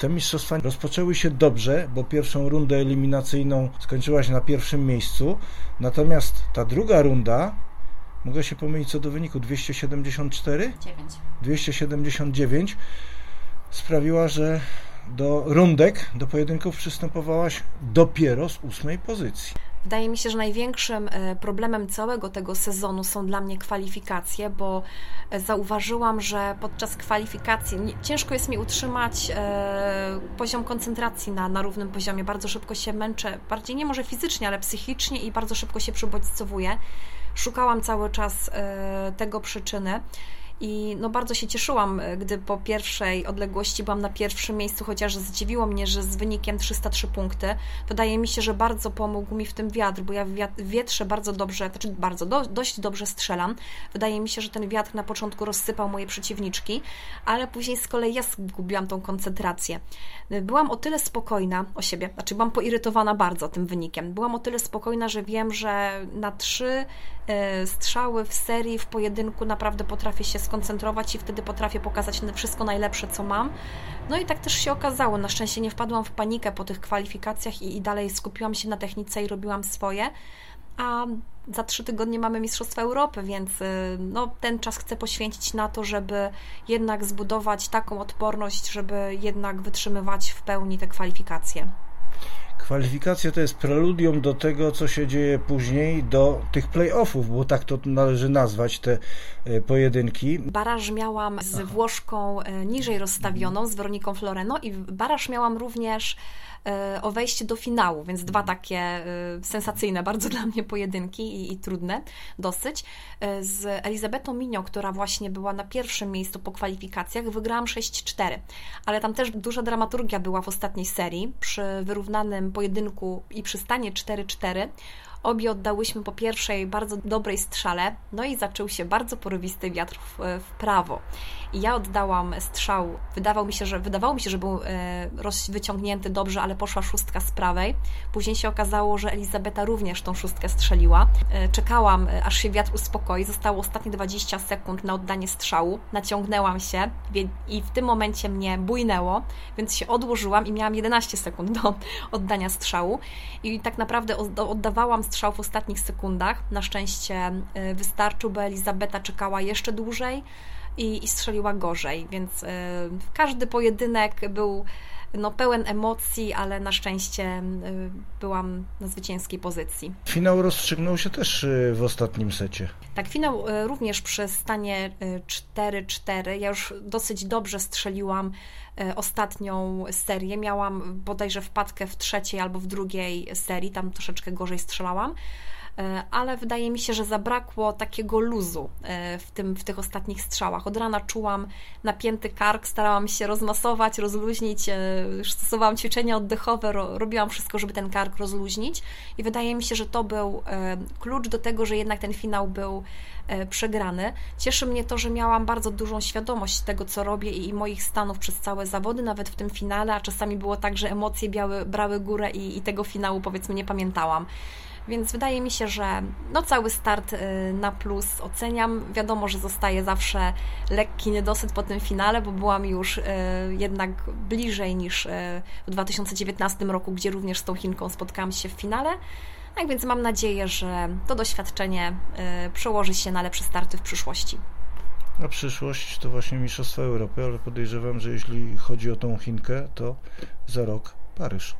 Te mistrzostwa rozpoczęły się dobrze, bo pierwszą rundę eliminacyjną skończyła się na pierwszym miejscu, natomiast ta druga runda, mogę się pomylić co do wyniku, 274? 9. 279 sprawiła, że do rundek, do pojedynków przystępowałaś dopiero z ósmej pozycji. Wydaje mi się, że największym e, problemem całego tego sezonu są dla mnie kwalifikacje, bo e, zauważyłam, że podczas kwalifikacji ciężko jest mi utrzymać e, poziom koncentracji na, na równym poziomie. Bardzo szybko się męczę, bardziej nie może fizycznie, ale psychicznie i bardzo szybko się przybodźcowuję. Szukałam cały czas tego przyczyny. I no bardzo się cieszyłam, e, gdy po pierwszej odległości byłam na pierwszym miejscu, chociaż zdziwiło mnie, że z wynikiem 303 punkty. Wydaje mi się, że bardzo pomógł mi w tym wiatr, bo ja w wietrze bardzo dobrze, znaczy bardzo, do, dość dobrze strzelam. Wydaje mi się, że ten wiatr na początku rozsypał moje przeciwniczki, ale później z kolei ja zgubiłam tą koncentrację. Byłam o tyle spokojna o siebie, znaczy byłam poirytowana bardzo tym wynikiem. Byłam o tyle spokojna, że wiem, że na trzy e, strzały w serii, w pojedynku naprawdę potrafię się skoncentrować i wtedy potrafię pokazać wszystko najlepsze, co mam. No i tak też się okazało. Na szczęście nie wpadłam w panikę po tych kwalifikacjach i, i dalej skupiłam się na technice i robiłam swoje. A za trzy tygodnie mamy Mistrzostwa Europy, więc y, no, ten czas chcę poświęcić na to, żeby jednak zbudować taką odporność, żeby jednak wytrzymywać w pełni te kwalifikacje. Kwalifikacja to jest preludium do tego, co się dzieje później, do tych playoffów, bo tak to należy nazwać te e, pojedynki. Baraż miałam z Włoszką e, niżej rozstawioną, z Weroniką Floreno i baraż miałam również E, o wejście do finału, więc dwa takie e, sensacyjne bardzo dla mnie pojedynki i, i trudne dosyć. Z Elizabetą Minio, która właśnie była na pierwszym miejscu po kwalifikacjach, wygrałam 6-4, ale tam też duża dramaturgia była w ostatniej serii. Przy wyrównanym pojedynku i przy stanie 4-4 Obie oddałyśmy po pierwszej bardzo dobrej strzale, no i zaczął się bardzo porywisty wiatr w, w prawo. I ja oddałam strzał, wydawał mi się, że, wydawało mi się, że był e, wyciągnięty dobrze, ale poszła szóstka z prawej. Później się okazało, że Elizabeta również tą szóstkę strzeliła. E, czekałam, e, aż się wiatr uspokoi. Zostało ostatnie 20 sekund na oddanie strzału. Naciągnęłam się i w tym momencie mnie bujnęło, więc się odłożyłam i miałam 11 sekund do oddania strzału. I tak naprawdę oddawałam strzał w ostatnich sekundach. Na szczęście y, wystarczył, bo Elizabeta czekała jeszcze dłużej i, i strzeliła gorzej, więc y, każdy pojedynek był no, pełen emocji, ale na szczęście y, byłam na zwycięskiej pozycji. Finał rozstrzygnął się też w ostatnim secie. Tak, finał również przy stanie 4-4. Ja już dosyć dobrze strzeliłam ostatnią serię. Miałam bodajże wpadkę w trzeciej albo w drugiej serii, tam troszeczkę gorzej strzelałam. E, ale wydaje mi się, że zabrakło takiego luzu e, w, tym, w tych ostatnich strzałach. Od rana czułam napięty kark, starałam się rozmasować, rozluźnić, e, stosowałam ćwiczenia oddechowe, robiłam wszystko, żeby ten kark rozluźnić i wydaje mi się, że to był klucz do tego, że jednak ten finał był przegrany. Cieszy mnie to, że miałam bardzo dużą świadomość tego, co robię i moich stanów przez całe zawody, nawet w tym finale, a czasami było tak, że emocje biały, brały górę i, i tego finału powiedzmy nie pamiętałam. Więc wydaje mi się, że no cały start y, na plus oceniam. Wiadomo, że zostaje zawsze lekki niedosyt po tym finale, bo byłam już y, jednak bliżej niż y, w 2019 roku, gdzie również z tą Chinką spotkałam się w finale. Tak więc mam nadzieję, że to doświadczenie przełoży się na lepsze starty w przyszłości. A przyszłość to właśnie Mistrzostwa Europy, ale podejrzewam, że jeśli chodzi o tą Chinkę, to za rok Paryż.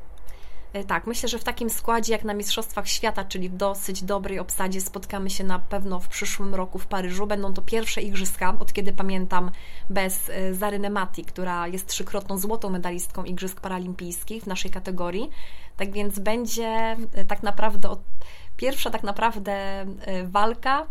E, tak, myślę, że w takim składzie jak na Mistrzostwach Świata, czyli w dosyć dobrej obsadzie, spotkamy się na pewno w przyszłym roku w Paryżu. Będą to pierwsze igrzyska, od kiedy pamiętam, bez e, Zary Nemati, która jest trzykrotną złotą medalistką Igrzysk Paralimpijskich w naszej kategorii. Tak więc będzie e, tak naprawdę pierwsza tak naprawdę walka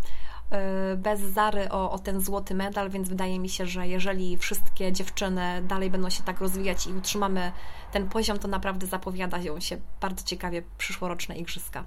bez Zary o, o ten złoty medal, więc wydaje mi się, że jeżeli wszystkie dziewczyny dalej będą się tak rozwijać i utrzymamy ten poziom, to naprawdę zapowiada się bardzo ciekawie przyszłoroczne igrzyska.